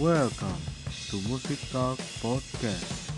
Welcome to Music Talk Podcast.